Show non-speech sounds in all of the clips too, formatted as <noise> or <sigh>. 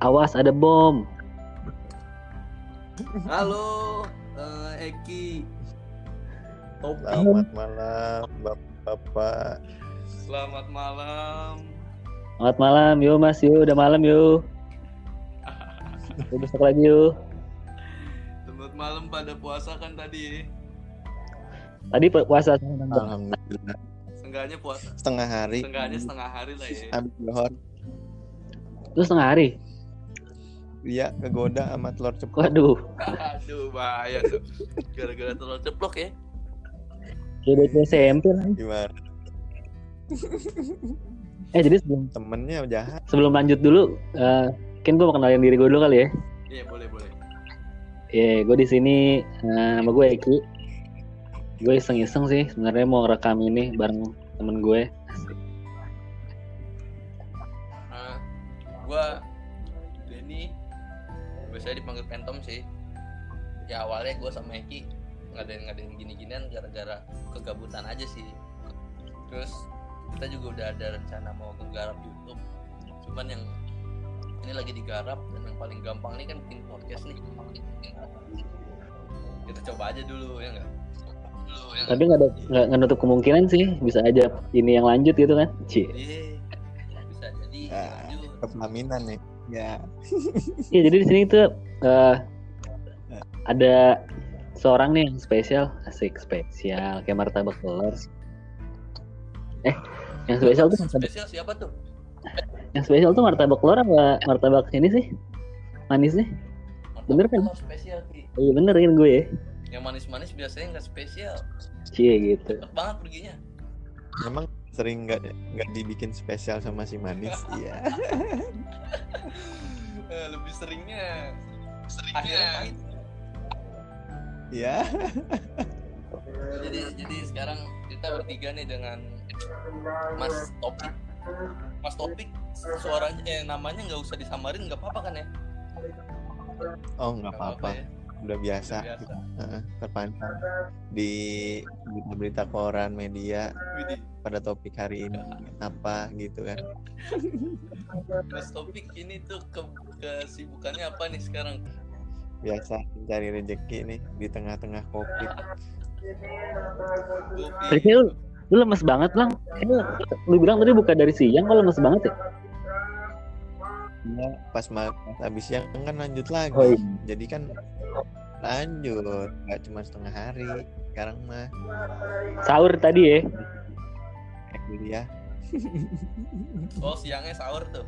Awas ada bom. Halo, eh, Eki. Topi. Selamat malam, bapak-bapak. Selamat malam. Selamat malam, yo Mas, yo udah malam yo. <laughs> Udah besok lagi yo. Selamat malam pada puasa kan tadi. Tadi pu- puasa. Alhamdulillah. Seenggaknya puasa. Setengah hari. Seenggaknya setengah hari lah ya. Habis lohor. Terus setengah hari. Iya, kegoda sama telur ceplok. Waduh, Aduh, bahaya tuh. Gara-gara telur ceplok ya. kayak SMP lah. Gimana? <laughs> Eh jadi sebelum Temennya jahat. sebelum lanjut dulu, eh kan gue mau kenalin diri gue dulu kali ya. Iya, boleh, boleh. Ya, gue di sini eh, nama gue Eki. Gue iseng-iseng sih sebenarnya mau rekam ini bareng temen gue. Gua Denny biasanya dipanggil Pentom sih. Ya awalnya gua sama Eki ngadain ngadain gini-ginian gara-gara kegabutan aja sih. Terus kita juga udah ada rencana mau menggarap YouTube. Cuman yang ini lagi digarap dan yang paling gampang nih kan bikin podcast nih. Kita coba aja dulu ya enggak? Dulu ya nggak? Tapi nggak ada nggak nutup kemungkinan sih bisa aja ini yang lanjut gitu kan. Cie. Iya, bisa jadi Ah. lanjut. Kepelaminan nih. Ya. Iya jadi di sini tuh eh, ada seorang nih yang spesial, asik spesial kayak martabak telur. Eh, yang spesial tuh martabak, Spesial siapa tuh? yang spesial tuh martabak telur apa martabak ini sih? Manis nih? Bener kan? Spesial Ki. Oh, iya bener kan gue ya. Yang manis-manis biasanya nggak spesial. Cie gitu. Cepet banget perginya. Memang sering nggak nggak dibikin spesial sama si manis. <laughs> Iya. Eh, lebih seringnya pahit. Iya. Jadi jadi sekarang kita bertiga nih dengan Mas Topik. Mas Topik suaranya eh namanya nggak usah disamarin nggak apa-apa kan ya? Oh nggak apa-apa. ya. Udah biasa. Udah biasa. Heeh, terpantau di berita-berita koran media pada topik hari ini apa gitu kan. Mas Topik ini tuh ke kesibukannya apa nih sekarang? Biasa mencari rezeki nih di tengah-tengah covid. Kopi. Tapi lu, lu lemes banget lang. Kayaknya lu bilang tadi buka dari siang kok lemes banget ya? Iya, pas ma- pas habis siang kan lanjut lagi. Oh, iya. Jadi kan lanjut, nggak cuma setengah hari. Sekarang mah Sahur tadi ya. kayak kuliah. <laughs> Oh siangnya sahur tuh.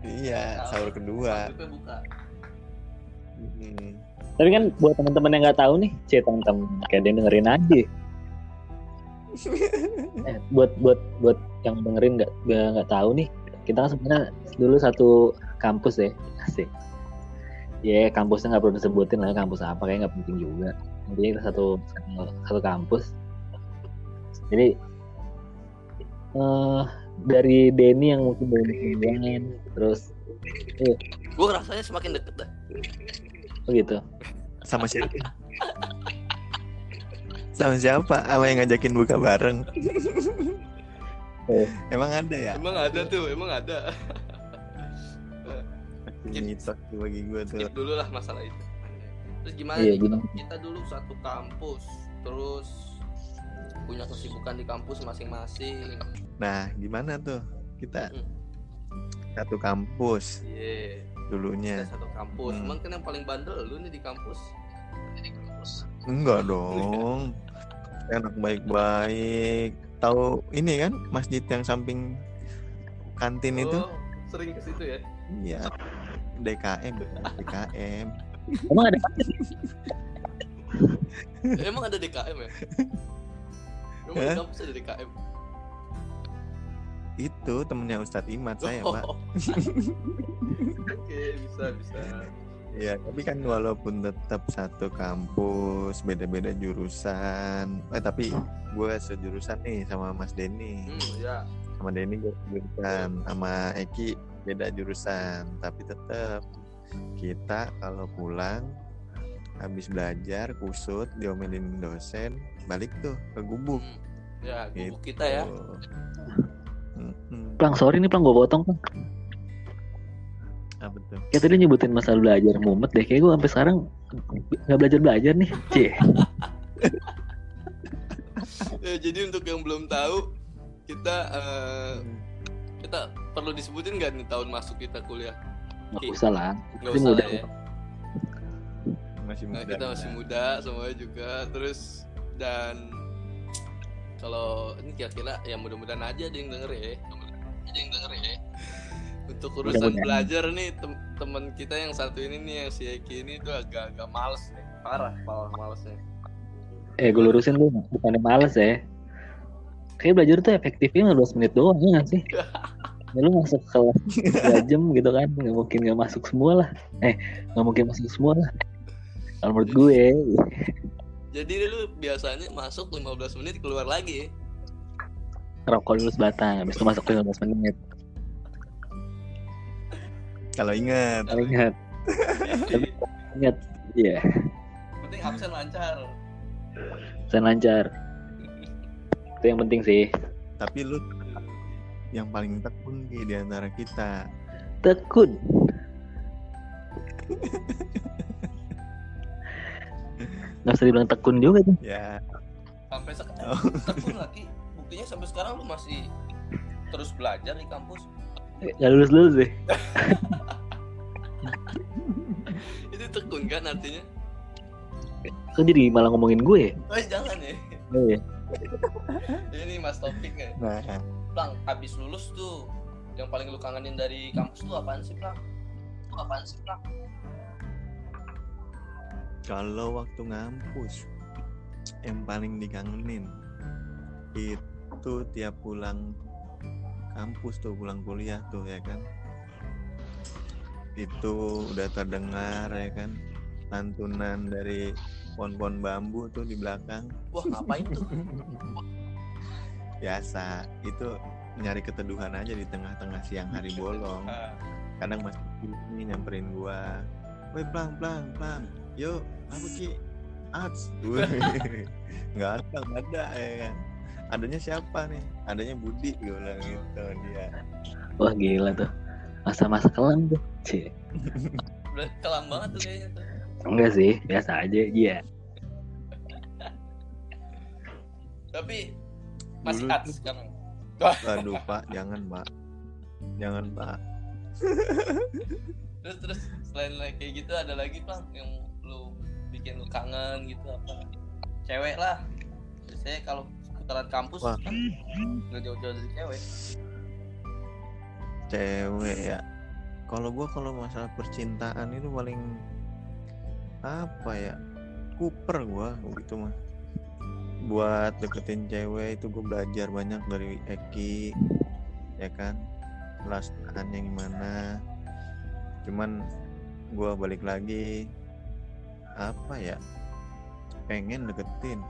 Iya, sahur kedua. Buka. Hmm. Tapi kan buat teman-teman yang nggak tahu nih, cie teman-teman kayak dia dengerin aja. <laughs> eh, buat buat buat yang dengerin nggak nggak tahu nih, kita kan sebenarnya dulu satu kampus ya, asik. Ya kampusnya nggak perlu disebutin lah kampus apa kayak nggak penting juga. Intinya kita satu satu kampus. Jadi eh dari Denny yang mungkin belum kemudian terus Gue rasanya semakin deket dah. oh gitu. Sama siapa? Sama siapa? Sama yang ngajakin buka bareng. <laughs> Emang ada ya? Emang ada tuh, emang ada. <laughs> Mitos tuh bagi gue tuh. Skip dulu lah masalah itu. Terus gimana Iya, gimana? Kita dulu satu kampus, terus punya kesibukan di kampus masing-masing. Nah, gimana tuh? Kita Mm. satu kampus Iya, dulunya. kita satu kampus. Hmm. Cuman kan yang paling bandel lu nih di kampus. Enggak dong. <laughs> Enak baik-baik. Tahu ini kan masjid yang samping kantin itu? Oh, sering ke situ ya. Iya. DKM, DKM. Emang ada Emang ada DKM ya? Emang di Hah? kampus ada DKM? Itu temennya Ustadz Imad saya, Oh. Pak. <laughs> <laughs> Oke, bisa bisa. Iya, tapi kan walaupun tetap satu kampus, beda-beda jurusan. Eh, tapi gue sejurusan nih sama Mas Denny. Hmm, ya. Sama Denny gue jurusan, sama Eki beda jurusan. Tapi tetap kita kalau pulang habis belajar kusut diomelin dosen balik tuh ke gubuk Hmm. Ya, gubuk Gitu. kita ya. Plang sorry nih Plang gue potong Plang. apa tuh Kayak tadi nyebutin masalah belajar mumet deh. Kayak gue sampai sekarang nggak belajar belajar nih. Cie. <laughs> Ya, jadi untuk yang belum tahu kita eh, kita perlu disebutin nggak nih tahun masuk kita kuliah? Nggak usah lah. Nggak usah muda ya. masih Nah, muda kita masih muda semuanya juga terus dan kalau ini kira-kira ya mudah-mudahan aja ada yang denger ya ada yang denger ya untuk urusan Mudah-mudahan. belajar nih tem- teman kita yang satu ini nih yang si Eki ini tuh agak-agak males nih parah parah malesnya Eh gue lurusin lu bukannya males ya. Kayak belajar tuh efektifnya 15 menit doang ya nggak sih? Ya, lu masuk kelas 2 <laughs> jam gitu kan nggak mungkin nggak masuk semua lah. Eh nggak mungkin masuk semua lah. Kalau menurut gue jadi lu biasanya masuk 15 menit keluar lagi rokok dulu sebatang habis itu masuk 15 menit. kalau ingat Kalau ingat, <laughs> Jadi, ingat, iya, penting absen lancar saya lancar. Itu yang penting sih. tapi lu yang paling tekun di antara kita Tekun. Gak usah dibilang tekun juga tuh. ya sampai Oh. sekarang tekun lagi buktinya sampai sekarang lu masih terus belajar di kampus Gak lulus lulus deh. <laughs> itu tekun kan artinya Kok jadi malah ngomongin gue? oh jangan ya Oh, iya. ini mas topik ya nah Plang, habis lulus tuh yang paling lu kangenin dari kampus tuh apaan sih, Plang? Tuh apaan sih, Plang? kalau waktu ngampus yang paling dikangenin itu tiap pulang kampus tuh pulang kuliah tuh ya kan itu udah terdengar ya kan lantunan dari pohon-pohon bambu tuh di belakang Wah, ngapain tuh? <laughs> biasa itu nyari keteduhan aja di tengah-tengah siang hari bolong kadang masih ini nyamperin gua woi plang plang plang yuk apa ki ats <laughs> nggak ada nggak ada ya kan adanya siapa nih adanya Budi gue bilang gitu dia Wah gila tuh. Masa-masa kelam tuh. Cie. Udah kelam banget tuh kayaknya tuh. Enggak sih, biasa aja. Iya. Tapi masih Dulu sekarang. aduh pak jangan pak jangan pak Terus terus selain like kayak gitu ada lagi, Plang, yang lu bikin lu kangen gitu apa? Cewek lah. Biasanya kalau seputaran kampus Wah. kan nggak jauh-jauh dari cewek. cewek ya kalau gua kalau masalah percintaan itu paling apa ya? Kuper gua gitu mah. Buat deketin cewek itu gue belajar banyak dari Eki ya kan? Pelaksananya gimana. Cuman gua balik lagi apa ya? Pengen deketin.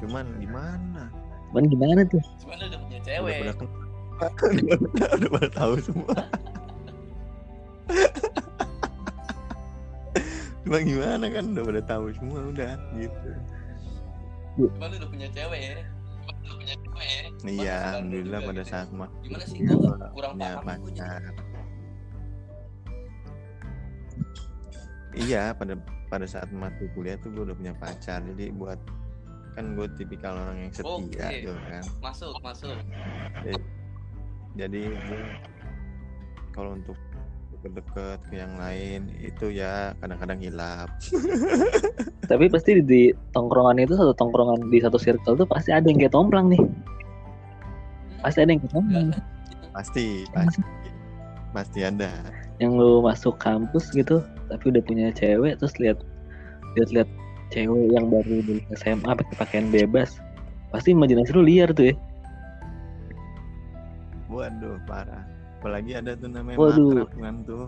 Cuman gimana? Cuman gimana tuh? Cuman udah punya udah cewek. pada ken- udah, <laughs> udah pada tahu semua <laughs> cuma gimana kan udah pada tahu semua udah gitu Cuman lu udah punya cewek ya. Udah punya cewek ya. Iya alhamdulillah pada gitu. saat mah Gimana sih gua nggak- kurang punya paham jadi. pacar iya pada pada saat masuk kuliah tuh gue udah punya pacar jadi buat kan gue tipikal orang yang setia Oke. gitu kan Masuk, masuk. jadi gue kalau untuk deket-deket ke yang lain itu ya kadang-kadang hilap <laughs> Tapi pasti di, di tongkrongan itu satu tongkrongan di satu circle tuh pasti ada yang kayak tomplang nih. Pasti ada yang kayak tomplang. pasti pasti pasti ada Yang lu masuk kampus gitu, tapi udah punya cewek terus lihat lihat-lihat cewek yang baru di SMA pakai pakaian bebas. Pasti imajinasi lu liar tuh ya. waduh parah apalagi ada tuh namanya Waduh. makrab kan tuh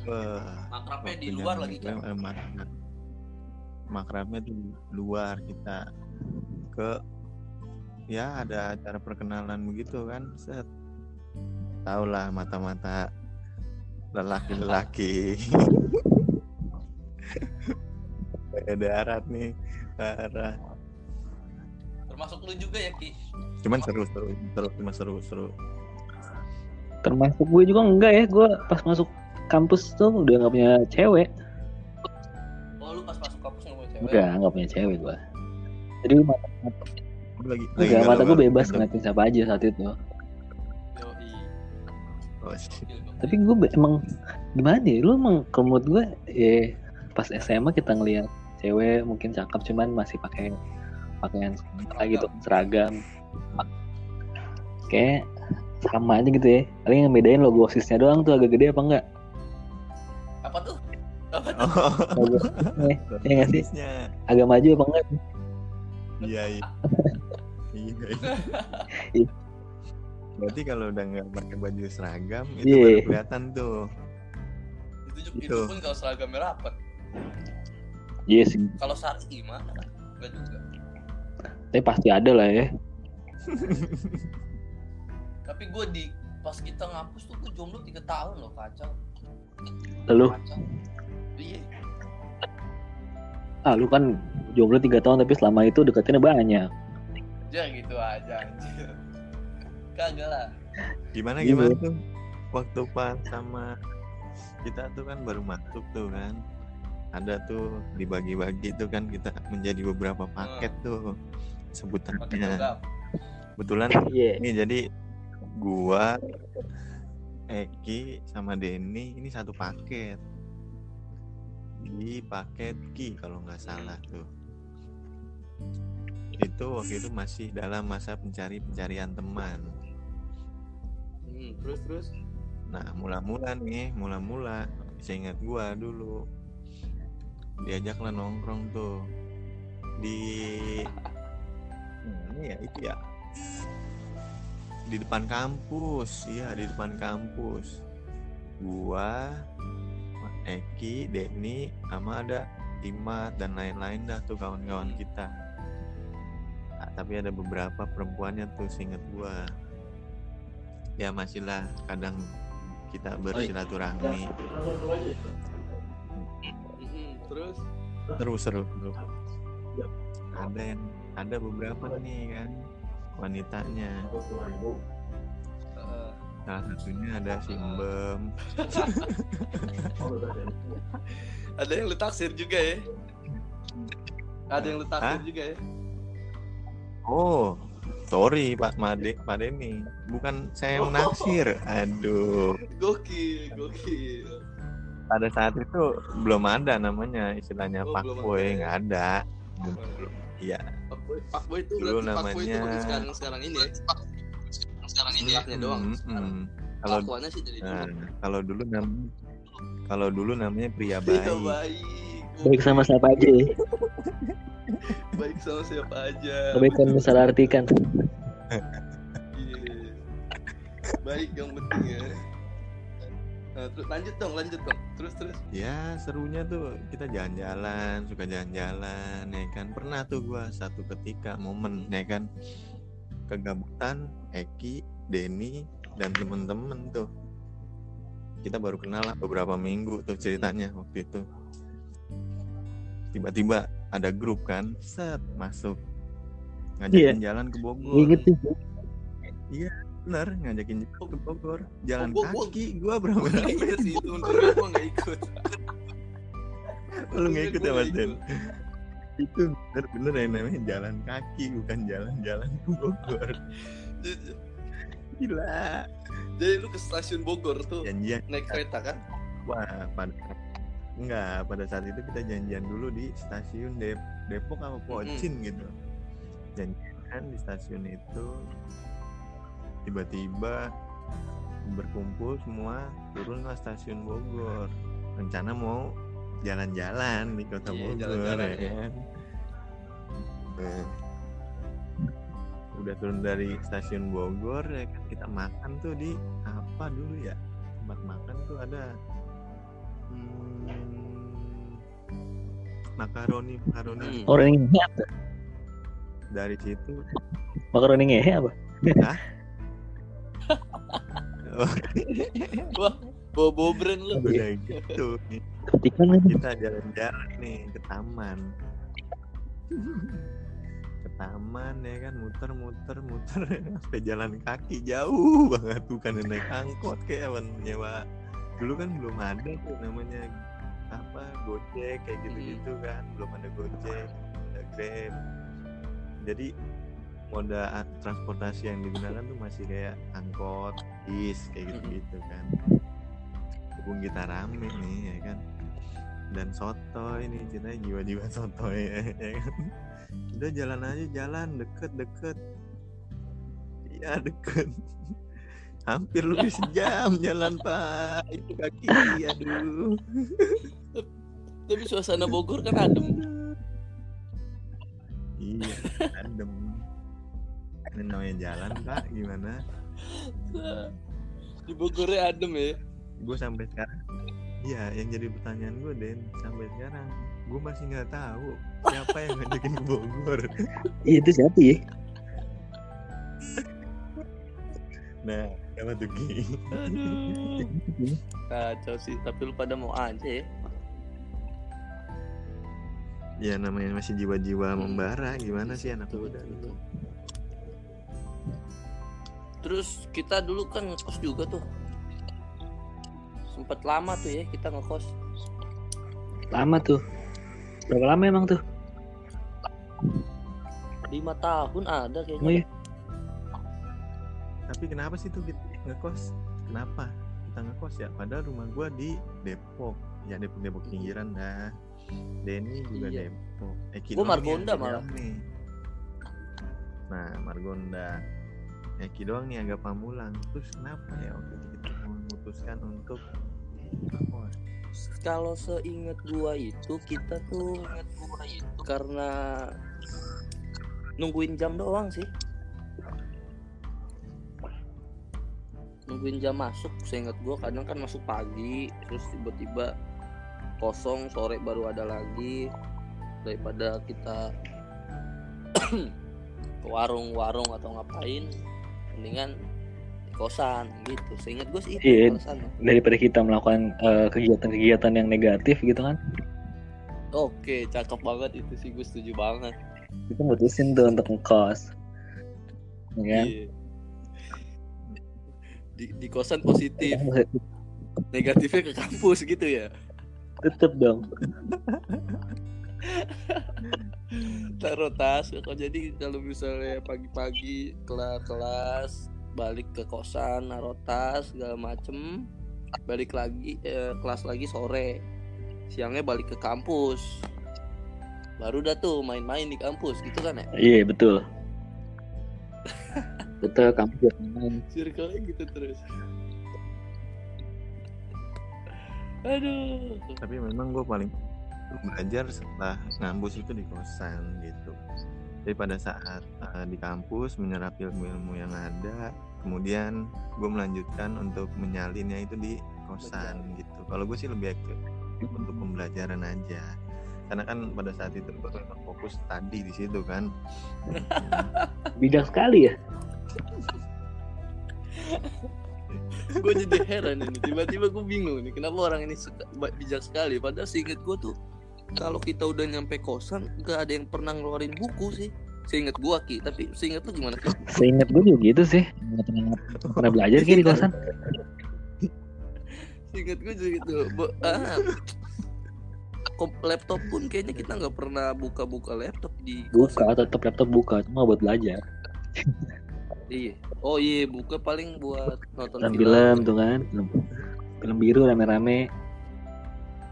Wah, Makrabnya di luar lagi kan. eh, makrab. makrabnya tuh di luar kita ke ya ada acara perkenalan begitu kan set tau lah mata-mata lelaki-lelaki <laughs> kayak darat nih parah Termasuk lu juga ya, Ki. cuman seru seru seru cuma seru seru termasuk gue juga enggak ya gue pas masuk kampus tuh udah nggak punya cewek. Oh lu pas masuk kampus nggak punya cewek? Enggak nggak punya cewek gue jadi mata, mata, lagi enggak, mata gue galau-galau bebas ngeliatin siapa aja saat itu. Oh, tapi gue emang gimana ya lu emang kalau menurut gue ya pas SMA kita ngeliat cewek mungkin cakep cuman masih pakai pakaian sekolah gitu seragam. Kayak sama aja gitu ya paling yang bedain logo osisnya doang tuh agak gede apa enggak apa tuh apa tuh Oh, logo <laughs> Iya nggak sih? agak maju apa enggak Iya, iya. <laughs> Iya, iya. Iya. Berarti kalau udah nggak pakai baju seragam itu Iya. baru kelihatan tuh. itu, itu Gitu. pun kalau seragamnya rapat iya sih kalau sari gimana enggak juga tapi pasti ada lah ya <laughs> tapi gue di pas kita ngampus tuh gue jomblo tiga tahun loh kacau. Lalu kacau. Iya. Ah lu kan jomblo tiga tahun tapi selama itu deketinnya banyak. Ya gitu aja anjir. Kagak lah. Gimana Iya. gimana tuh? Waktu pas sama kita tuh kan baru masuk tuh kan. Ada tuh dibagi-bagi tuh kan kita menjadi beberapa paket tuh pakai sebutannya. Kebetulan iya. ini jadi gua Eki sama Denny ini satu paket. Di paket Ki kalau nggak salah tuh. Itu waktu itu masih dalam masa pencari pencarian teman. Hmm, terus terus? Nah mula-mula nih mula-mula saya ingat gua dulu diajaklah nongkrong tuh. Di ini ya itu ya di depan kampus. Iya di depan kampus. Gua Eki Denny sama ada Imat dan lain-lain dah tuh kawan-kawan kita. Ah, tapi ada beberapa perempuannya tuh seinget gua. Ya masih lah kadang kita bersilaturahmi. Hmm, terus? Terus seru seru ada yang ada beberapa nih kan wanitanya. Salah satunya ada Simbem <laughs> ada yang lu taksir juga ya? Ada yang lu taksir Hah? juga ya? Oh sorry Pak Made Pak Denny bukan saya yang <laughs> naksir. Aduh. Gokil gokil. Pada saat itu belum ada namanya istilahnya Oh, Pak belum Boy ada. nggak ada iya. Pak Boy, itu Dulu berarti Pak Boy itu namanya- baru sekarang sekarang ini ya? Sekarang ini ya. Doang Mm, sekarang. Mm. kalau sih dari dulu. nah, kalau dulu nam kalau dulu namanya pria baik baik baik sama siapa aja ya? <laughs> Baik sama siapa aja. Kebaikan salah artikan. Iya. baik yang penting ya terus lanjut dong lanjut dong. Terus terus. Ya serunya tuh kita jalan-jalan suka jalan-jalan ya kan? Pernah tuh gua satu ketika momen ya kan? Kegabutan Eki Denny dan temen-temen tuh. Kita baru kenal lah beberapa minggu tuh ceritanya waktu itu. Tiba-tiba ada grup kan set masuk. Ngajakin jalan ke Bogor. Inget tuh bener ngajakin jalan ke Bogor. Jalan Oh, gua- kaki gua berapa gue nggak ikut sih itu untungnya gue nggak ikut. Lu nggak ikut ya mas Den itu bener-bener yang namanya jalan kaki bukan jalan-jalan ke Bogor. Gila. Jadi lu ke stasiun Bogor tuh janjian. naik kereta kan? Wah pada enggak pada saat itu kita janjian dulu di stasiun Dep Depok apa Pocin gitu. Janjian di stasiun itu tiba-tiba berkumpul semua turunlah stasiun Bogor. Rencana mau jalan-jalan di kota Iya, Bogor jalan-jalan, ya ya. kan? Nah, udah turun dari stasiun Bogor ya kan? Kita makan tuh di apa dulu ya? Tempat makan tuh ada hmm, makaroni makaroni. Hmm. makaroni dari situ. Makaroni ngehe apa <laughs> bawa bawa brand lu. Udah gitu. Nih, ketikan lagi kita jalan-jalan nih ke taman. Ke taman ya kan muter muter <laughs> sampai jalan kaki jauh banget. Bukan naik angkot kayak nyewa. Dulu kan belum ada tuh namanya apa gojek kayak gitu gitu kan. Belum ada gojek ada grab. Jadi moda transportasi yang digunakan tuh masih kayak angkot bis kayak gitu gitu kan. Berhubung kita rame nih ya kan. Dan soto ini ceritanya jiwa-jiwa soto ya, <laughs> ya kan. Udah jalan aja jalan deket deket. Iya deket. <laughs> Hampir lebih sejam jalan pak. Itu kaki aduh. <laughs> Tapi suasana Bogor kan adem. iya adem. Ini namanya jalan pak. Gimana Di Bogornya adem ya. gue sampai sekarang iya yang jadi pertanyaan gue Den sampai sekarang gue masih nggak tahu siapa yang ngajakin ke Bogor Iya itu siapa ya? nah siapa tuh Aduh. Kacau sih, tapi lu pada mau aja ya. ya namanya masih jiwa-jiwa membara gimana sih anak muda betul. Terus kita dulu kan ngekos juga tuh. Sempet lama tuh ya kita ngekos. Lama tuh. Berapa lama emang tuh? lima tahun ada Oh kayaknya. iya. tapi kenapa sih tuh kita ngekos kenapa kita ngekos ya padahal rumah gua di Depok ya Depok Depok pinggiran dah Denny juga Iya. Depok Eki Gua Margonda malah. nih. nah Margonda Eki doang nih agak pamulang. Terus kenapa ya waktu itu kita memutuskan untuk Kalau seingat gua itu kita tuh karena nungguin jam doang sih. Nungguin jam masuk, seingat gua kadang kan masuk pagi, terus tiba-tiba kosong sore baru ada lagi. Daripada kita <clears throat> ke warung-warung atau ngapain, mendingan di kosan gitu. Seingat gua sih itu Iya. alasannya. Daripada kita melakukan eh, kegiatan-kegiatan yang negatif gitu kan. Oke, cakep banget itu sih gue setuju banget. Kita mutusin tuh untuk ngekos. Ya kan? Iya. Di, di kosan positif, negatifnya ke kampus gitu ya. Tetep dong. <laughs> Taruh tas, kok jadi kalau misalnya pagi-pagi kelar kelas, balik ke kosan, naruh tas segala macem, balik lagi eh, kelas lagi sore, siangnya balik ke kampus. Baru dah tuh main-main di kampus gitu kan ya? Iya betul. <laughs> betul kamu juga main. Circle gitu terus. Aduh. tapi memang gue paling belajar setelah ngampus itu di kosan gitu. Jadi pada saat uh, di kampus menyerap ilmu-ilmu yang ada kemudian gue melanjutkan untuk menyalinnya itu di kosan gitu. Kalau gue sih lebih aktif untuk pembelajaran aja. Karena kan pada saat itu gue memang fokus tadi di situ kan. <laughs> Bijak sekali ya. gue jadi heran ini. Tiba-tiba gue bingung nih kenapa orang ini suka bijak sekali? Padahal seinget gue tuh kalau kita udah nyampe kosan gak ada yang pernah ngeluarin buku sih seinget gue ki tapi seinget lu gimana ki Seingat gue juga gitu sih. Nggak pernah, pernah belajar kayak di kosan. seinget gue juga gitu Bo- ah, laptop pun kayaknya kita nggak pernah buka-buka laptop di Buka, tetap laptop buka. Cuma buat belajar. iya oh iya buka paling buat nonton Nonton film tuh kan. Film, film biru rame-rame.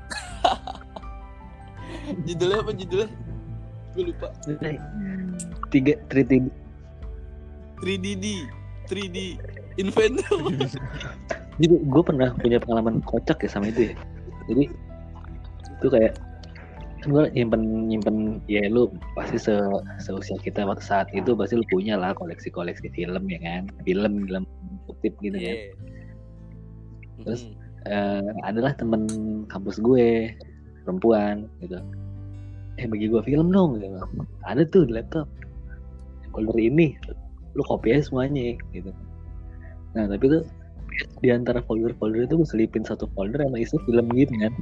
<laughs> judulnya apa judulnya? Gue lupa. Tiga, three, tiga, 3DD 3D Inventor <laughs> Jadi gue pernah punya pengalaman kocak ya sama itu ya. Jadi itu kayak kan gue nyimpen nyimpen ya lu pasti se seusia kita waktu saat itu pasti lu punya lah koleksi koleksi film ya kan. Film film kutip gitu ya Iya. Terus, Mm-mm. Eh, adalah temen kampus gue perempuan gitu. Eh bagi gue film dong gitu. Ada tuh di laptop. Folder ini lu copy aja semuanya gitu. Nah tapi tuh di antara folder-folder itu gue selipin satu folder sama isi film gitu kan.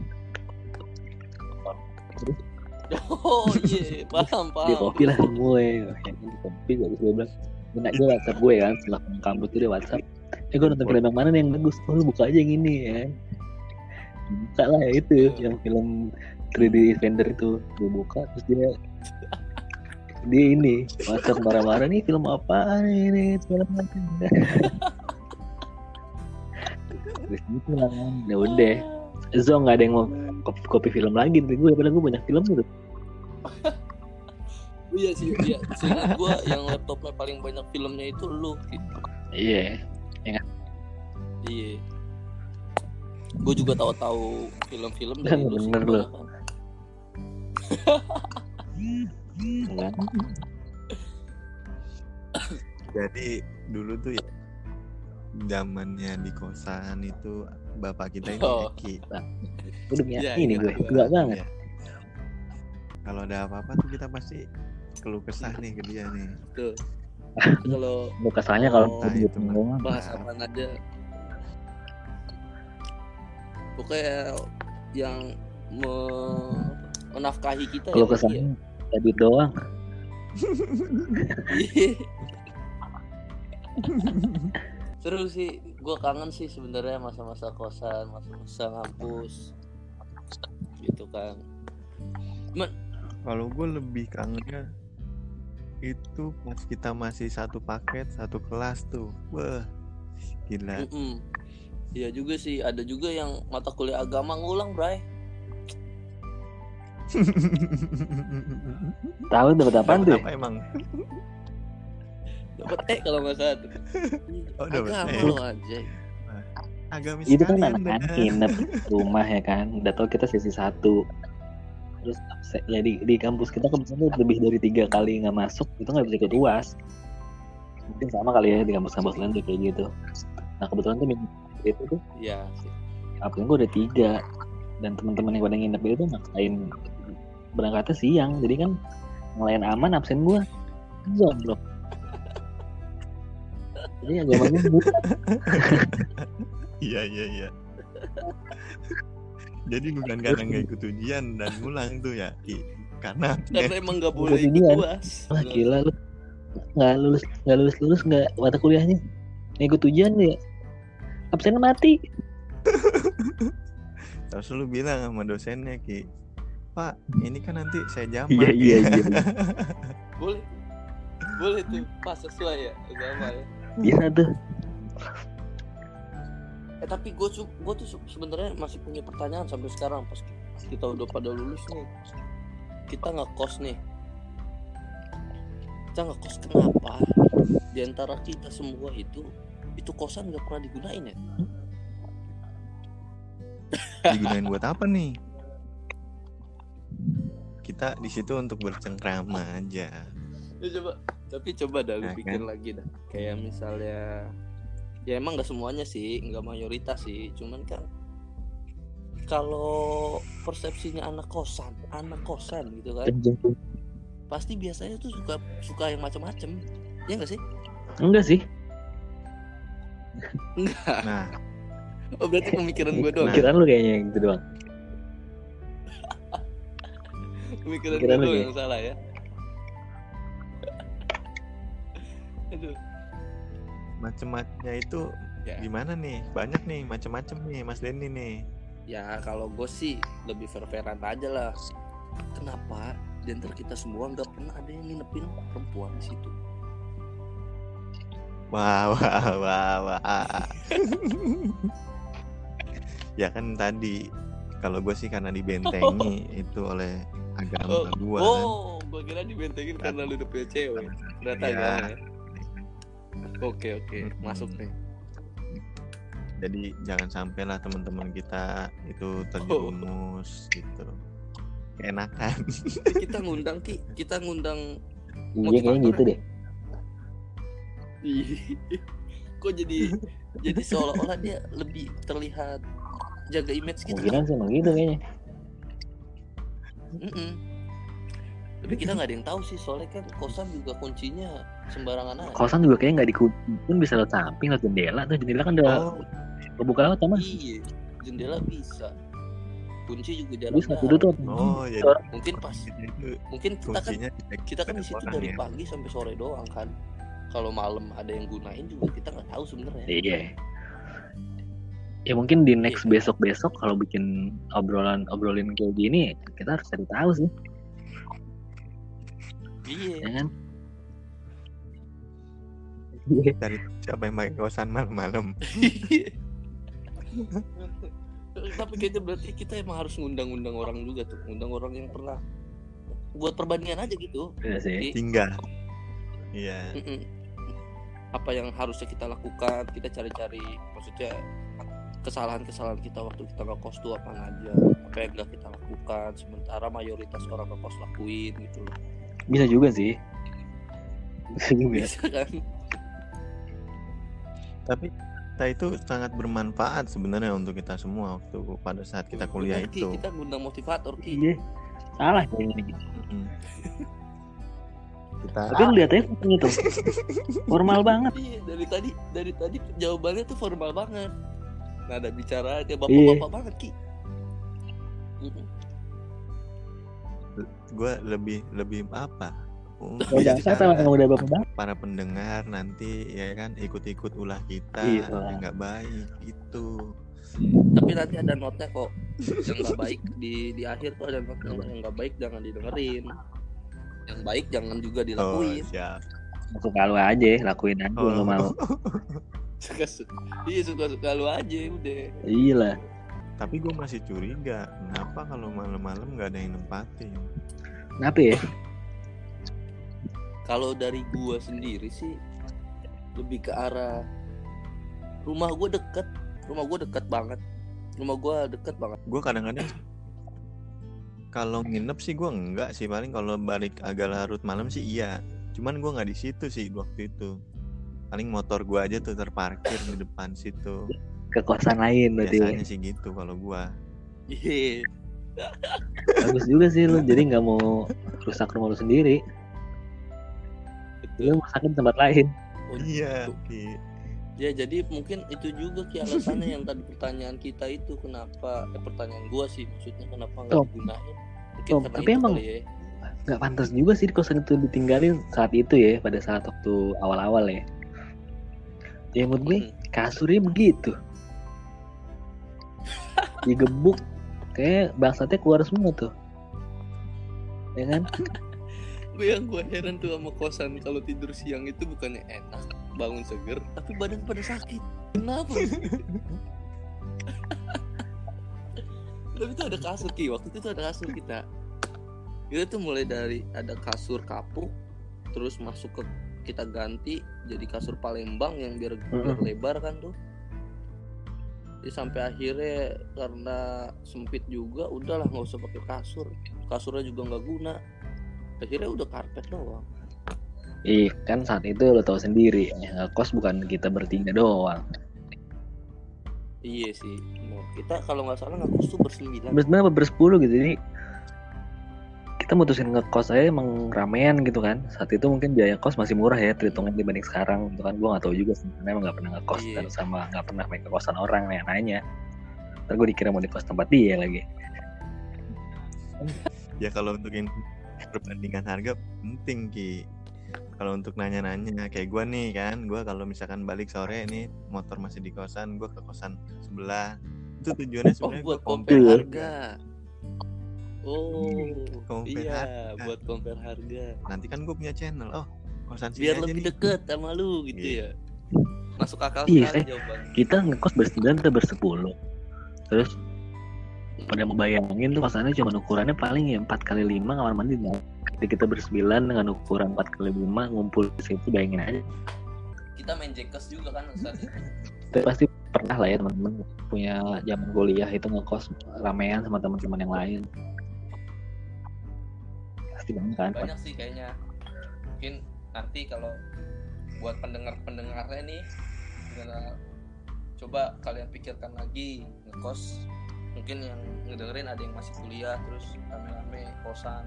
Terus oh iya paham paham. dia kopi lah semua ya. Di kopi gak gue bilang enak dia WhatsApp gue kan setelah pulang kampus tuh dia WhatsApp. Eh gue nonton film yang mana nih yang bagus? Oh lu buka aja yang ini ya buka lah ya itu yang film 3D Defender itu. Gue buka terus dia <laughs> dia ini WhatsApp marah-marah nih film apa ini? Film apa <laughs> terus gitu lah kan ya udah. Zo nggak ada yang mau kopi, kopi film lagi nih gue padahal gue banyak film gitu <laughs> iya sih iya. Seingat gue yang laptopnya paling banyak filmnya itu lu gitu. iya iya gue juga tahu-tahu film-film dari <laughs> lu bener. <laughs> Enggak. Jadi dulu tuh ya zamannya di kosan itu bapak kita ini Oh. Eki. Udah Iya, ini gue, enggak banget. Ya. Kalau ada apa-apa tuh kita pasti keluh kesah nih ke dia nih. tuh <laughs> kalau Mau kesannya kalau itu doang. bahas apa aja pokoknya yang me- menafkahi kita Kalau ya, kesannya tadi doang. Iya. <laughs> seru sih gue kangen sih sebenarnya masa-masa kosan masa-masa ngampus gitu kan Kalau gue lebih kangennya itu pas kita masih satu paket satu kelas tuh, wah gila. Mm-mm. Iya juga sih ada juga yang mata kuliah agama ngulang bray <laughs> Tahu dapat apaan tuh? Apa emang? dapat E kalau nggak salah. <laughs> Oh, agama E. lo aja Agamis Itu kan anak-anak nginep <laughs> rumah ya kan. Udah tau kita sesi satu. Terus absen- ya di, di kampus kita kebetulan lebih dari tiga kali nggak masuk itu nggak bisa ikut uas. Mungkin sama kali ya di kampus-kampus lain kayak gitu. Nah kebetulan tuh itu tuh. Iya sih. Absen gue udah tiga. Dan teman-teman yang pada nginep itu maksain berangkatnya siang jadi kan ngelayan aman absen gue jomblo jadi agak gue <laughs> Iya iya iya. Jadi bukan karena nggak ikut ujian dan ngulang tuh ya. Karena <laughs> karena <laughs> emang nggak boleh ikut uas Wah gila lu. Nggak lulus nggak lulus lulus nggak mata kuliahnya? Ikut ujian ya absennya mati. <laughs> Terus lu bilang sama dosennya Ki, Pak, ini kan nanti saya jamak. Iya, iya, iya. boleh boleh tuh pas sesuai ya agama ya. Bisa tuh eh tapi gue gue tuh se- sebenarnya masih punya pertanyaan sampai sekarang pas kita udah pada lulus nih. Kita ngekos nih. Kita ngekos kenapa? Di antara kita semua itu itu kosan nggak pernah digunain ya? <laughs> Digunain buat apa nih? Kita di situ untuk bercengkrama aja. ya coba. Tapi coba dah lu Ya pikir kan? lagi dah. Kayak misalnya ya emang nggak semuanya sih nggak mayoritas sih. Cuman kan kalau persepsinya anak kosan anak kosan gitu kan pasti biasanya tuh suka suka yang macam-macam ya nggak sih? Enggak sih enggak Nah, oh berarti pemikiran gue doang pikiran lu kayaknya yang gitu doang pemikiran, pikiran gue lu doang ya. yang salah ya aduh macem-macemnya itu Ya. gimana nih? Banyak nih macem-macem nih Mas Denny nih. ya kalau gue sih lebih fair-fairan aja lah kenapa di antara kita semua nggak pernah ada yang nginepin perempuan di situ Wah, wah, wah, wah. ya kan tadi kalau gue sih karena dibentengi itu oleh agama gue kan. oh gue kira dibentengin karena lu udah punya cewek ternyata Ya. oke oke masuk nih Jadi jangan sampai lah teman-teman kita itu terjerumus gitu. Enakan. kita ngundang ki kita ngundang iya kayaknya gitu deh kok jadi jadi seolah-olah dia lebih terlihat jaga image gitu kemungkinan sih emang gitu kayaknya. Mm-mm. tapi kita nggak ada yang tahu sih soalnya kan kosan juga kuncinya sembarangan aja. Kosan juga kayaknya nggak dikunci pun bisa lewat samping lewat jendela. Tuh jendela kan udah Oh, kebuka lewat sama iya jendela bisa. Kunci juga jarang saat itu tuh. Oh, jadi mungkin pas mungkin kita kan kita kan di situ dari ya. pagi sampai sore doang kan kalau malam ada yang gunain juga kita nggak tahu sebenarnya Iya. Ya mungkin di next Iya. besok-besok kalau bikin obrolan obrolin kayak gini kita harus cari tahu sih, iya ya kan? Iya. <laughs> Dari siapa yang pakai kosan malam-malam? tapi kayaknya berarti kita emang harus ngundang-undang orang juga tuh ngundang orang yang pernah buat perbandingan aja gitu Iya sih. Tinggal. Iya. Apa yang harusnya kita lakukan kita cari-cari maksudnya kesalahan-kesalahan kita waktu kita ngekos tuh apa aja apa yang nggak kita lakukan sementara mayoritas orang ngekos lakuin gitu loh Bisa juga sih. <laughs> Bisa juga. bisa kan Tapi kita itu sangat bermanfaat sebenarnya untuk kita semua waktu pada saat kita kuliah Bener, Ki. itu. kita ngundang motivator ki Iya. Salah kayaknya. <laughs> Kita Tapi lihat aja fotonya tuh. <laughs> Formal banget. Iya dari tadi dari tadi jawabannya tuh formal banget. Nada bicara dia Iya. bapak-bapak banget ki. Gue lebih lebih apa? Oh, Ya yang udah bapak para pendengar nanti ya kan ikut-ikut ulah kita Iya. yang nggak baik itu. Tapi nanti ada notnya kok yang nggak baik di di akhir tuh ada notnya yang nggak baik jangan didengerin. Yang baik jangan juga Oh, dilakuin. siap. Suka lu aja, lakuin aja Oh. lu mau. <laughs> Suka iya suka suka lu aja udah. Iya lah. Tapi gue masih curiga, kenapa kalau malam-malam nggak ada yang nempatin? Kenapa ya? Kalau dari gua sendiri sih lebih ke arah rumah gua deket, rumah gua deket banget. Rumah gua deket banget. Gue kadang-kadang kalau nginep sih gue enggak sih paling kalau balik agak larut malam sih iya. Cuman gue nggak di situ sih waktu itu. Paling motor gue aja tuh terparkir di depan situ. Ke kosan lain berarti. Biasanya sih gitu kalau gue. Iya. <laughs> Bagus juga sih lu. Jadi nggak mau rusak rumah lu sendiri. Lu masakin tempat lain. Oh, Iya. tuh. Ya jadi mungkin itu juga ki alasannya yang tadi pertanyaan kita itu kenapa eh, pertanyaan gua sih maksudnya kenapa nggak digunain? Mungkin Tom, tapi emang- ya. Nggak pantas juga sih kosan itu ditinggalin saat itu ya. Pada saat waktu awal-awal ya. Ya menurut gue Mm. kasurnya begitu. Digebuk. Kayak bangsatnya keluar semua tuh. Ya kan? <laughs> Gue yang gue heran tuh sama kosan kalau tidur siang itu bukannya enak bangun seger tapi badan pada sakit. Kenapa? <laughs> tapi itu ada kasur ki waktu itu tuh ada kasur kita. Kita tuh mulai dari ada kasur kapuk terus masuk ke kita ganti jadi kasur Palembang yang biar, biar lebar kan tuh. Jadi sampai akhirnya karena sempit juga udahlah nggak usah pakai kasur. Kasurnya juga nggak guna. Akhirnya udah karpet doang. Ih, kan saat itu lo tau sendiri, ya, kos bukan kita bertiga doang. Iya sih. Nah, kita kalau nggak salah ngekos tuh bersembilan. Sebenarnya bersepuluh gitu, jadi kita mutusin ngekos aja emang ramean gitu kan. Saat itu mungkin biaya kos masih murah ya, terhitungan dibanding sekarang. Itu kan gue nggak tahu juga sih, karena emang nggak pernah ngekos Iya. dan sama nggak pernah main ke kosan orang yang nanya. Ntar gue dikira mau di kos tempat dia lagi. Ya kalau untuk perbandingan harga penting ki. Kalau untuk nanya-nanya kayak gue nih kan, gue kalau misalkan balik sore nih motor masih di kosan, gue ke kosan sebelah. Itu tujuannya Oh sebenarnya buat gua compare harga. Oh Compare iya harga. buat compare harga. Nanti kan gue punya channel. Oh, kosan sini Biar aja lebih nih. deket sama lu gitu Iya. ya. Masuk akal Iya, sekali eh. jawabannya. Kita ngekos bersembilan atau bersepuluh. Terus pada mau bayangin tuh kosannya cuma ukurannya paling ya 4 kali 5 kamar mandi. Jadi kita bersembilan dengan ukuran 4 kali 5 ngumpul di situ bayangin aja. Kita main jekes juga kan Ustaz. Tapi pasti pernah lah ya teman-teman punya zaman kuliah itu ngekos ramean sama teman-teman yang lain. Pasti banyak kan. Banyak sih kayaknya. Mungkin nanti kalau buat pendengar-pendengarnya nih coba kalian pikirkan lagi ngekos mungkin yang ngedengerin ada yang masih kuliah terus rame-rame kosan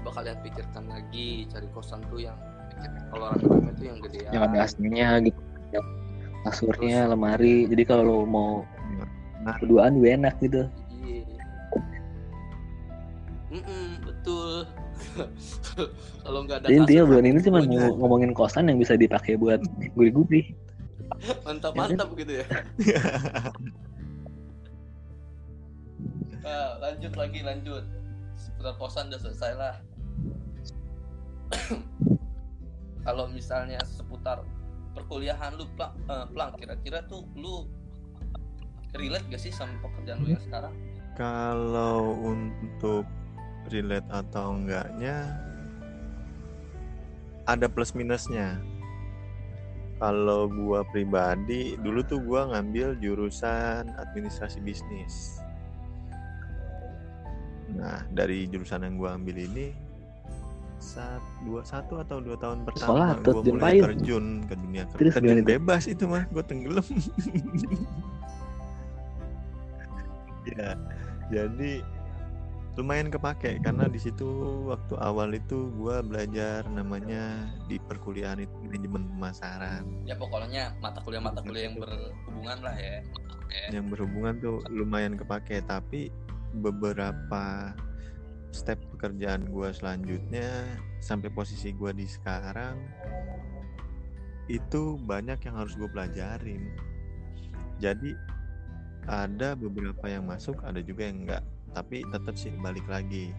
coba kalian pikirkan lagi cari kosan tuh yang kalau rame-rame tuh yang gede ya. yang ada aslinya gitu. Kasurnya lemari. Jadi kalau mau keduaan gue enak gitu. Mm -mm, betul. <laughs> Kalau nggak ada intinya bulan ini cuma mau ngomongin kosan yang bisa dipakai buat gurih-gurih. Mantap ya kan? mantap gitu ya. Nah, <laughs> lanjut lagi lanjut seputar kosan udah selesai lah <coughs> kalau misalnya seputar perkuliahan lu plang, eh, Plang, kira-kira tuh lu relate gak sih sama pekerjaan lu yang sekarang Kalau untuk relate atau enggaknya ada plus minusnya. Kalau gua pribadi dulu tuh gua ngambil jurusan administrasi bisnis. Nah, dari jurusan yang gua ambil ini saat dua satu atau dua tahun pertama terjun mulai terjun ke dunia kerja terjun bebas itu mah gue tenggelam. <laughs> Ya jadi lumayan kepake karena di situ waktu awal itu gua belajar namanya di perkuliahan itu manajemen pemasaran. Ya pokoknya mata kuliah mata kuliah yang berhubungan lah ya. Yang berhubungan tuh lumayan kepake tapi beberapa step pekerjaan gua selanjutnya sampai posisi gua di sekarang itu banyak yang harus gue pelajarin. Jadi ada beberapa yang masuk ada juga yang enggak. Tapi tetap sih balik lagi.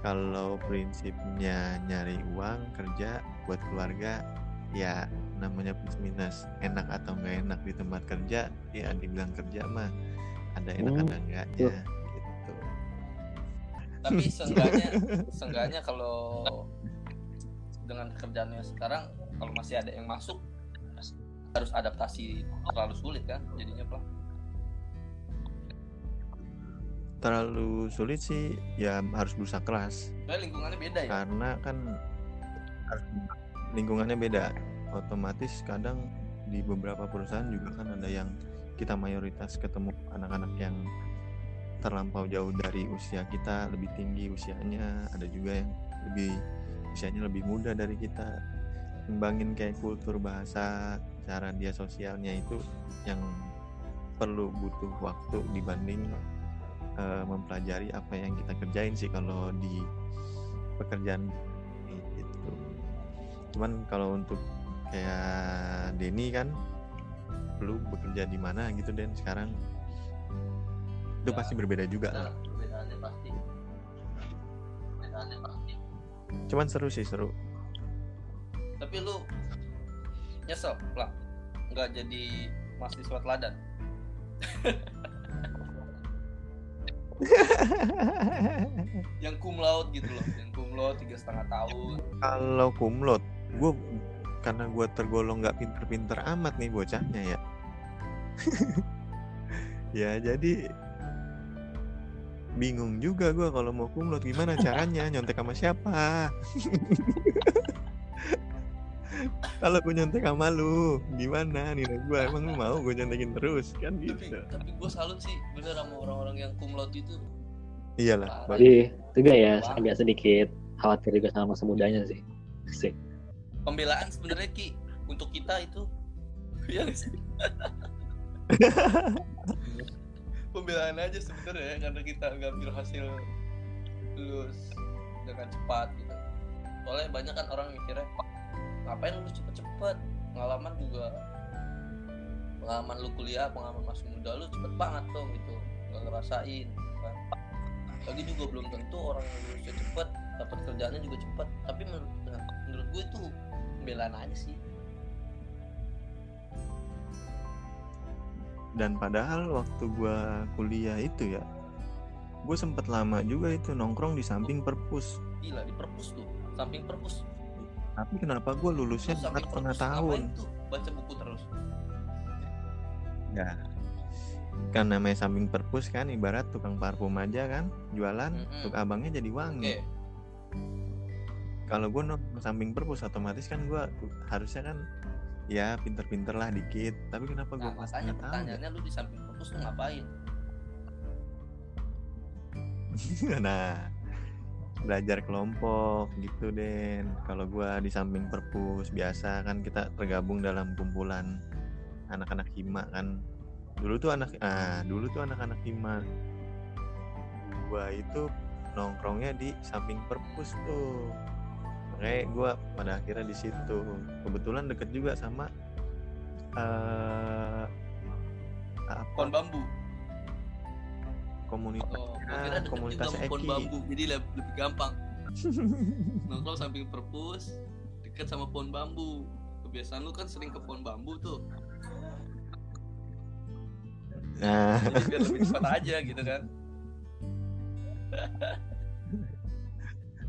Kalau prinsipnya nyari uang kerja buat keluarga ya namanya plus minus. Enak atau nggak enak di tempat kerja ya dibilang kerja mah ada enak Hmm, ada enggaknya tapi seenggaknya seenggaknya kalau dengan pekerjaannya sekarang kalau masih ada yang masuk harus adaptasi terlalu sulit kan jadinya Plang terlalu sulit sih ya harus berusaha keras. Soalnya lingkungannya beda ya? Karena kan lingkungannya beda. Otomatis kadang di beberapa perusahaan juga kan ada yang kita mayoritas ketemu anak-anak yang terlampau jauh dari usia kita lebih tinggi usianya. Ada juga yang lebih usianya lebih muda dari kita. Ngembangin kayak kultur bahasa cara dia sosialnya itu yang perlu butuh waktu dibanding eh, mempelajari apa yang kita kerjain sih kalau di pekerjaan gitu. Cuman kalau untuk kayak Denny kan lu bekerja di mana gitu dan sekarang itu Ya, pasti berbeda juga Nah, lah. perbedaannya pasti perbedaannya pasti Cuman seru sih seru. tapi lu nyesel Plang nggak jadi mahasiswa teladan <laughs> yang cum laude gitu loh yang cum laude tiga setengah tahun kalau kumlot, gue karena gue tergolong nggak pinter-pinter amat nih bocahnya ya. <laughs> ya jadi bingung juga gue kalau mau kumlot gimana caranya? Nyontek sama siapa. <laughs> kalau gue nyontek sama lu gimana nilai gue emang lu mau gue nyontekin terus? Kan tapi gitu. tapi gue salut sih bener sama orang-orang yang laude itu. Iyalah. Jadi juga ya agak sedikit khawatir juga sama masa mudanya sih. Sih. pembelaan sebenarnya ki untuk kita itu. <laughs> Iya nggak sih <laughs> pembelaan aja sebenarnya karena kita ngambil hasil lulus dengan cepat gitu. Soalnya banyak kan orang mikirnya ngapain lu cepet-cepet? Pengalaman juga pengalaman lu kuliah pengalaman masih muda lu cepet banget tuh gitu. Nggak ngerasain kan. Lagi juga belum tentu orang yang lulusnya cepet dapat kerjaannya juga cepet. Tapi menurut menurut gue itu pembelaan aja sih dan padahal waktu gua kuliah itu ya gue sempet lama juga itu nongkrong di samping perpus. Gila di perpus tuh? Samping perpus? Tapi kenapa gue lulusnya empat setengah perpus tahun? tuh? Baca buku terus? Ya kan namanya samping perpus kan ibarat tukang parfum aja kan jualan Mm-mm. untuk abangnya jadi wangi. Kalau gue nongkrong samping perpus otomatis kan gue harusnya kan ya pinter-pinter lah dikit. Tapi kenapa gue nah pas makanya ya? pertanyaannya lu di samping perpus tuh ngapain? <laughs> Nah belajar kelompok gitu Den. Kalau gua di samping perpus biasa kan kita tergabung dalam kumpulan anak-anak hima kan. Dulu tuh anak ah dulu tuh anak-anak hima. Gua itu nongkrongnya di samping perpus tuh makanya gue pada akhirnya di situ. Kebetulan deket juga sama eh apa? Pohon bambu. Komunitas oh kira juga komunitas sama pohon bambu jadi leb- lebih gampang. <laughs> Nongkrong samping perpus deket sama pohon bambu. Kebiasaan lu kan sering ke pohon bambu tuh. Nah. Jadi biar lebih cepat aja gitu kan <laughs>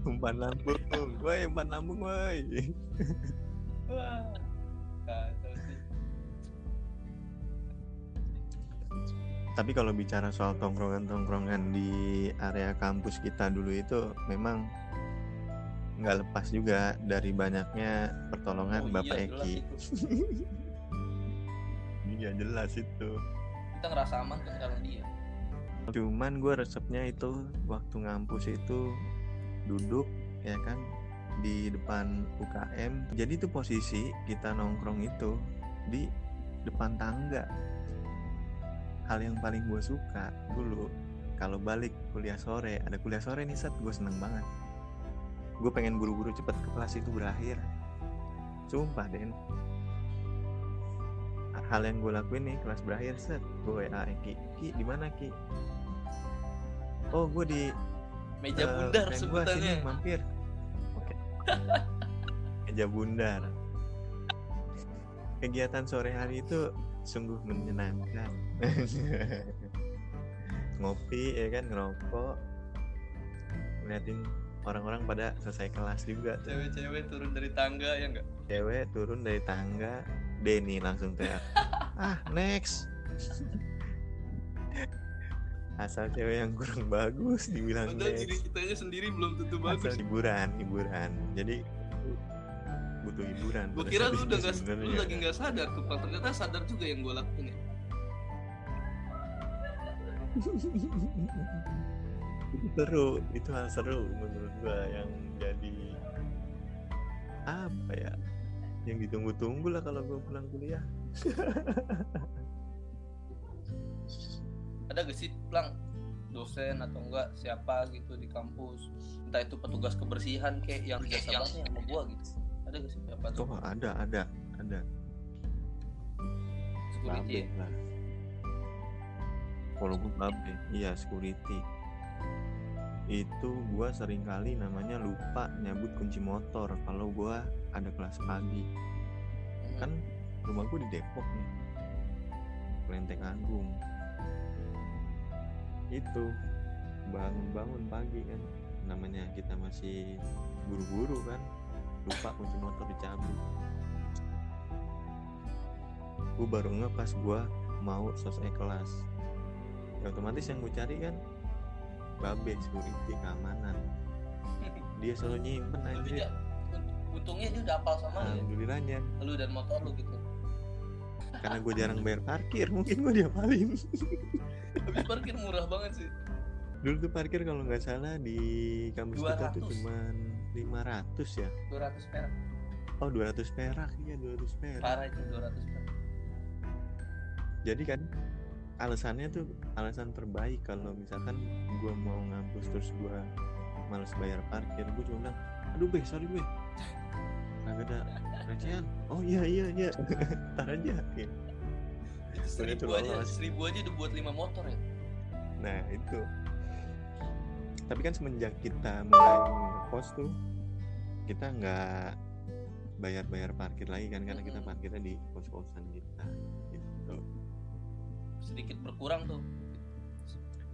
umpan lambung. Woi umpan lambung woi. <laughs> Wah kacau sih. Tapi kalau bicara soal tongkrongan-tongkrongan di area kampus kita dulu itu memang nggak lepas juga dari banyaknya pertolongan Oh Bapak iya, Eki. <laughs> Iya jelas itu. kita ngerasa aman kan karena dia? Cuman gue resepnya itu waktu ngampus itu duduk ya kan di depan UKM. Jadi itu posisi kita nongkrong itu di depan tangga. Hal yang paling gue suka dulu kalau balik kuliah sore ada kuliah sore nih set gue seneng banget. Gue pengen buru-buru cepet ke kelas itu berakhir. Sumpah Den. Hal yang gue lakuin nih kelas berakhir set gue WA Ki Ki di mana Ki oh gue di meja eh, bundar gua sebutannya. sini mampir. Oke. Meja bundar. Kegiatan sore hari itu sungguh menyenangkan. <laughs> Ngopi ya kan ngerokok. Ngeliatin orang-orang pada selesai kelas juga tuh. cewek-cewek turun dari tangga ya enggak cewek turun dari tangga. Denny langsung teriak <laughs> ah next asal cewek yang kurang bagus dibilang padahal diri kitanya sendiri belum tentu asal bagus hiburan hiburan. Jadi butuh hiburan gue kira lu udah gak, lu lagi nggak sadar tuh Pak. ternyata sadar juga yang gue lakuin ya. Itu <laughs> seru. Itu hal seru menurut gua yang jadi apa ya yang ditunggu-tunggu lah kalau gua pulang kuliah <laughs> ada gak sih plang dosen atau enggak siapa gitu di kampus? Entah itu petugas kebersihan kayak yang biasa banget sama gua gitu. Ada gak sih siapa tuh? Oh ada ada ada. Security ya? Lah. Kalau gue babe iya security. Itu gua sering kali namanya lupa nyabut kunci motor. Kalau gua ada kelas pagi. Hmm. kan rumah gue di Depok nih. Kelenteng Agung itu. Bangun-bangun pagi kan. Namanya kita masih buru-buru kan. Lupa kunci motor dicabut. Gue baru nge pas gue mau selesai kelas. Ya, otomatis yang gue cari kan babe security keamanan. Dia selalu nyimpen aja untungnya dia udah hafal sama ya? Alhamdulillahnya. Lu dan motor lu gitu? Karena gue jarang bayar parkir mungkin gue diapalin <laughs> habis parkir murah banget sih. Dulu tuh parkir kalau nggak salah di kampus kita tuh 200. cuman 500 ya? 200 perak. Oh 200 perak. Iya 200 perak. Parah itu 200 perak. Jadi kan alasannya tuh alasan terbaik kalau misalkan gue mau ngampus terus gue males bayar parkir gue cuma bilang aduh be sorry be. Kagak ada recehan oh iya iya iya. <laughs> Ntar aja. Ya. Seribu aja seribu aja udah buat 5 motor ya? Nah itu. Tapi kan semenjak kita mulai ngekos tuh kita nggak bayar-bayar parkir lagi kan karena kita parkirnya di kos-kosan kita gitu. Sedikit berkurang tuh.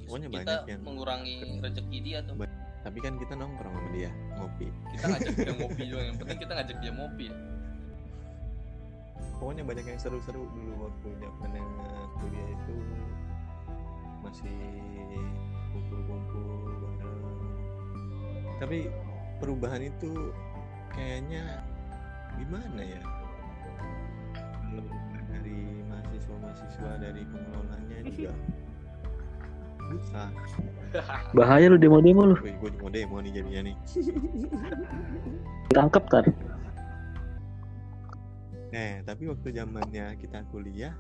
Pokoknya kita banyak yang- mengurangi rezeki dia tuh. Tapi kan kita nongkrong sama dia ngopi. Kita ngajak dia <laughs> ngopi juga yang penting kita ngajak dia ngopi ya. Pokoknya banyak yang seru-seru dulu waktu zaman kuliah itu. Masih kumpul-kumpul bareng. Tapi perubahan itu kayaknya gimana ya? Kalau dari mahasiswa-mahasiswa dari pengelolanya juga. Susah. Bahaya lu demo-demo lu. Gue mau demo nih jadinya nih. Tangkep tar. Nah, tapi waktu zamannya kita kuliah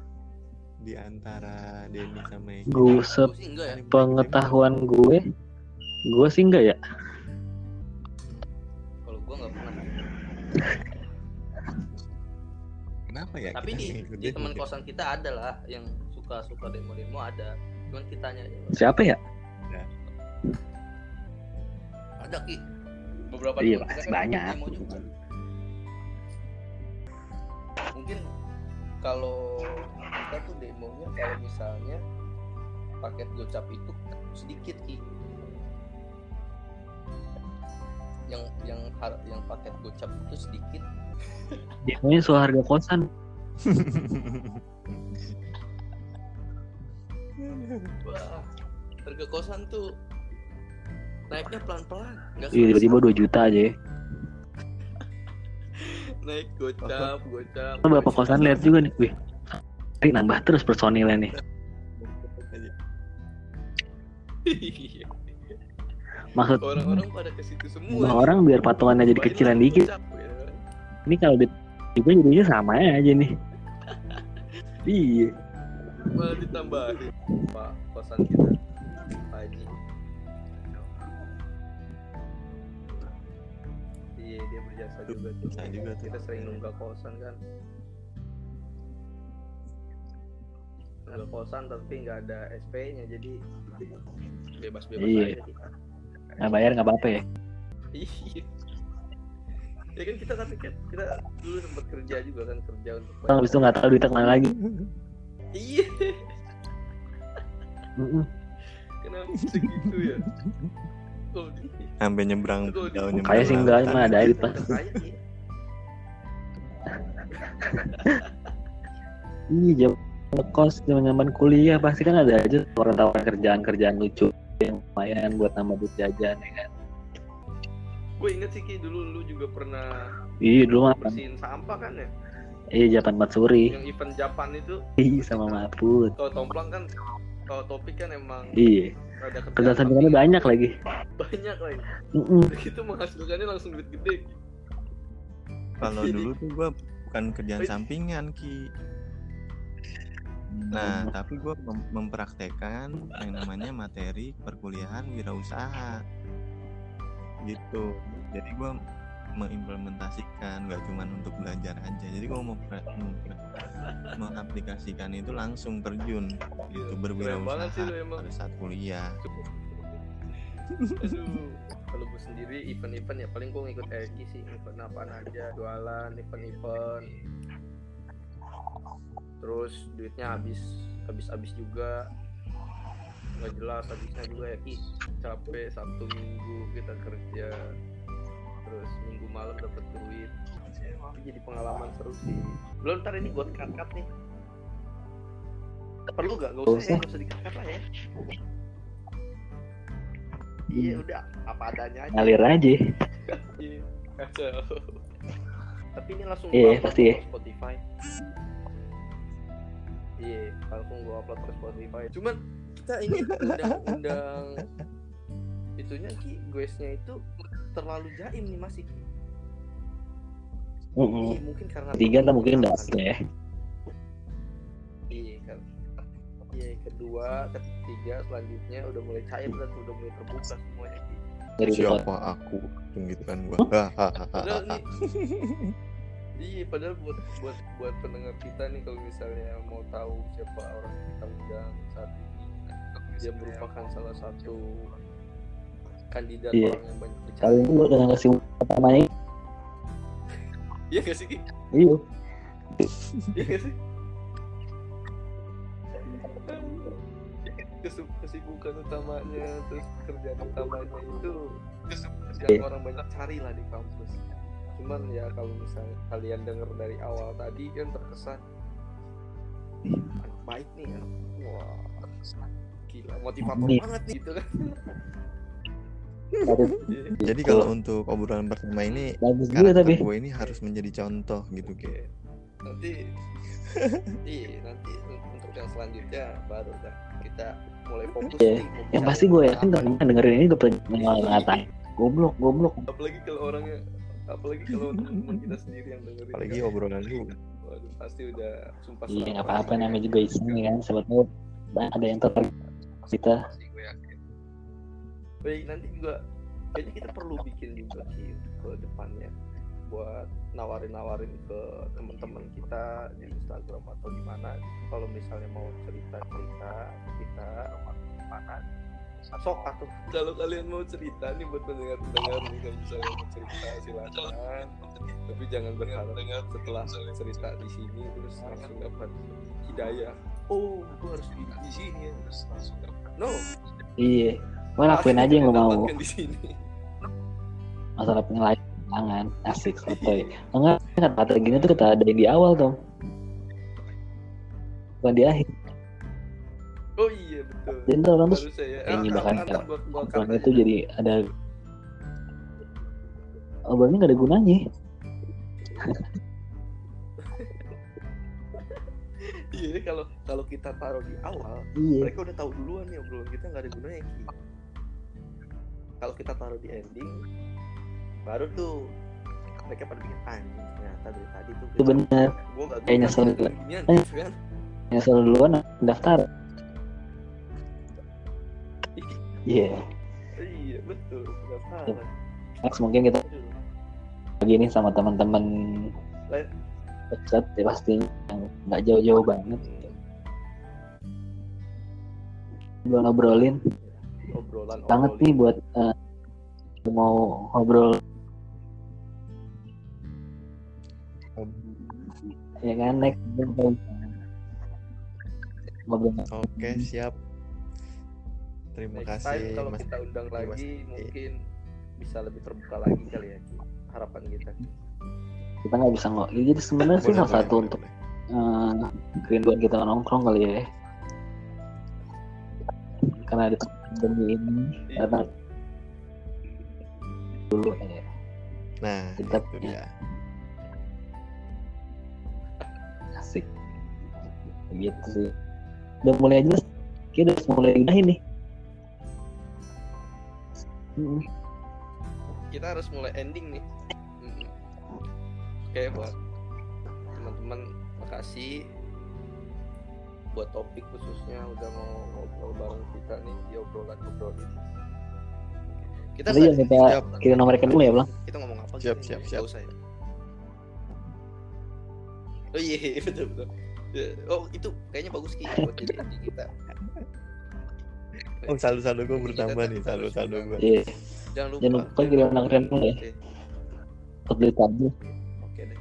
di antara Denny sama Eki enggak ya Pengetahuan gue Gue sih enggak ya. kalau gue nggak pernah Kenapa ya? tapi di, di teman gitu? kosan kita ada lah yang suka suka demo demo ada cuman kitanya aja Siapa ya? ada ki beberapa Iya, kan banyak. demo juga mungkin kalau kita tuh demonya kalau misalnya paket gocap itu sedikit ki yang yang har- yang paket gocap itu sedikit Demonya soal harga kosan. wah harga kosan tuh naiknya pelan pelan nggak Iya, tiba-tiba 2 juta aja ya. Naik gocap gocap Bapak kosan lihat juga nih. Wih, ini nambah terus personilnya nih. Maksud orang-orang pada ke situ semua orang biar patungannya jadi kecilan dikit. gocap, ya. Ini kalau di juga jadinya sama aja nih. <laughs> Iya. malah ditambahin pak kosan kita Pak Haji iya dia berjasa juga tuh Bisa juga tuh. kita sering nunggak kosan kan nunggak kosan tapi nggak ada SP nya jadi bebas-bebas Iya. aja kita Nggak bayar nggak apa-apa ya. iya ya kan kita tapi kan kita dulu sempat kerja juga kan kerja untuk Orang habis itu nggak tahu duitnya ke mana lagi. iya kenapa segitu ya oh, Sampai nyebrang di- nyebrang Kayak sih enggak, lautan. cuma ada air pas. Iya, jam kos zaman zaman kuliah pasti kan ada aja orang tawaran kerjaan kerjaan lucu yang lumayan buat nambah duit jajan ya kan. gue inget sih Ki dulu lu juga pernah Iya dulu mah bersihin sampah kan ya iya Japan Matsuri. yang event Japan itu Iya sama Mahfud. kalau tomplang kan kalau topik kan emang Iya. ada Kerja sampingannya banyak lagi. banyak lagi Mm-mm. <laughs> itu menghasilkannya langsung duit gede. Kalau dulu tuh gua bukan kerjaan Wait. sampingan ki. Nah, tapi gua mem- mempraktekkan yang namanya materi perkuliahan wirausaha. Gitu. Jadi gua mengimplementasikan nggak cuma untuk belajar aja. Jadi gua mau mengaplikasikan itu langsung terjun. Sih berwirausaha pada saat kuliah. aduh kalau gue sendiri event-event ya paling gue ngikut Eki sih event apaan aja jualan event-event. Terus duitnya habis habis habis juga. Nggak jelas habisnya juga ya Ki capek sabtu minggu kita kerja terus minggu malam dapat duit Itu jadi pengalaman seru sih belum ntar ini buat cut nih perlu gak? Gak usah ya, gak usah dikat lah ya Iya udah apa adanya aja Ngalir aja. <laughs> Iya, kacau. Tapi ini langsung Iya, upload pasti ya. ke Spotify. Iya, langsung gua upload ke Spotify. Cuman kita ini <laughs> undang-undang itunya ki guesnya itu terlalu jaim nih masih. Mm-mm. Iya, mungkin karena Tiga lah mungkin asli ya. Iya kan. Iya, kedua, ketiga, selanjutnya udah mulai cair dan udah mulai terbuka semuanya. Dari. Siapa aku? gitu kan gua. Hahaha. Padahal nih <laughs> Iya, padahal buat buat buat pendengar kita nih kalau misalnya mau tahu siapa orang yang kita undang saat ini, dia merupakan salah satu kandidat Iya. orang yang banyak bicara. Kali ini gue udah ngasih pertamanya. Iya gak sih? Iya. Iya gak sih? Kesib- kesibukan utamanya terus kerjaan utamanya itu yang Iya. orang banyak cari lah di kampus cuman ya kalau misalnya kalian denger dari awal tadi kan terkesan "Ih, anak baik nih anak wah gila motivator Nih. banget nih gitu kan Iya. <laughs> Jadi kalau untuk obrolan pertama ini bagus juga tapi. gue ini harus menjadi contoh gitu Ki. nanti iya nanti untuk yang selanjutnya baru dah kita mulai fokus Iya. nih Yang pasti gue yakin apa temen dengerin ini udah pernah ngatain. Goblok, goblok. apalagi kalau orangnya apalagi kalau teman kita sendiri yang dengerin Apalagi kan. obrolan lu. waduh pasti udah sumpah Iya, nggak apa-apa namanya juga iseng kan. Sebetulnya ada yang tertarik kita. Baik nanti juga kayaknya kita perlu bikin juga sih ke depannya buat nawarin-nawarin ke teman-teman kita di Instagram atau di mana. Kalau misalnya mau cerita-cerita kita mana sok atau kalau kalian mau cerita nih buat pendengar-pendengar nih kalau misalnya mau cerita silakan. Tapi jangan berharap setelah cerita di sini terus langsung dapat hidayah. Oh gue harus di, di sini ya terus langsung dapat. No. Iya gue lakuin aja yang lo mau. Masalah penilaian jangan. Asik sotoy. Enggak kata gini tuh kita ada di awal dong bukan di akhir. Oh iya betul. Jadi orang tuh ya ini Ah, bahkan ah, kalau itu jadi ada obrolannya gak ada gunanya. Iya kalau kalau kita taruh di awal iya. mereka udah tahu duluan nih obrolan kita nggak ada gunanya Ki. Kalau kita taruh di ending baru tuh mereka pada bikin anjing ternyata dari tadi tuh itu bener. gue gak Kayak nyesel juga. ginian Eh. gitu kan. selalu duluan daftar. Iya. Iya betul nggak salah next mungkin kita lagi nih sama teman-teman dekat ya pastinya yang nggak jauh-jauh banget. Belum ngobrolin obrolan banget nih buat eh, mau ngobrol ya kan next ngobrol Oke, siap. Terima next kasih time kalau Mas. kita undang Mas lagi Eki. mungkin bisa lebih terbuka lagi kali ya harapan kita kita nggak bisa ngomong jadi sebenarnya sih salah satu boleh, untuk boleh. eh, kerinduan kita nongkrong kali ya karena di pandemi ini Iya. karena dulu ya Nah, Kita itu punya. dia. asik gitu sih udah mulai jelas kita udah mulai udah ini Mm, kita harus mulai ending nih Mm-mm. oke buat teman-teman makasih buat topik khususnya udah mau ngobrol bareng kita nih di obrolan obrolan ini kita Nanti nggak- jangan kita siap. kirim nomor rekening dulu ya bang kita ngomong apa Siap, siap, siap. usah ya oh iya betul betul Ya, oh itu kayaknya bagus ki buat <laughs> jadi ending kita Oh, saldo-saldo gue Kita bertambah nih, harus saldo-saldo gue. iya jangan lupa Jangan lupa kirim nomor rekening ya. Oke. untuk beli tabung oke deh.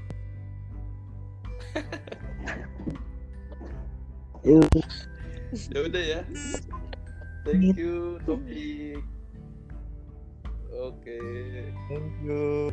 <laughs> ya udah ya. Thank you topik oke. Thank you.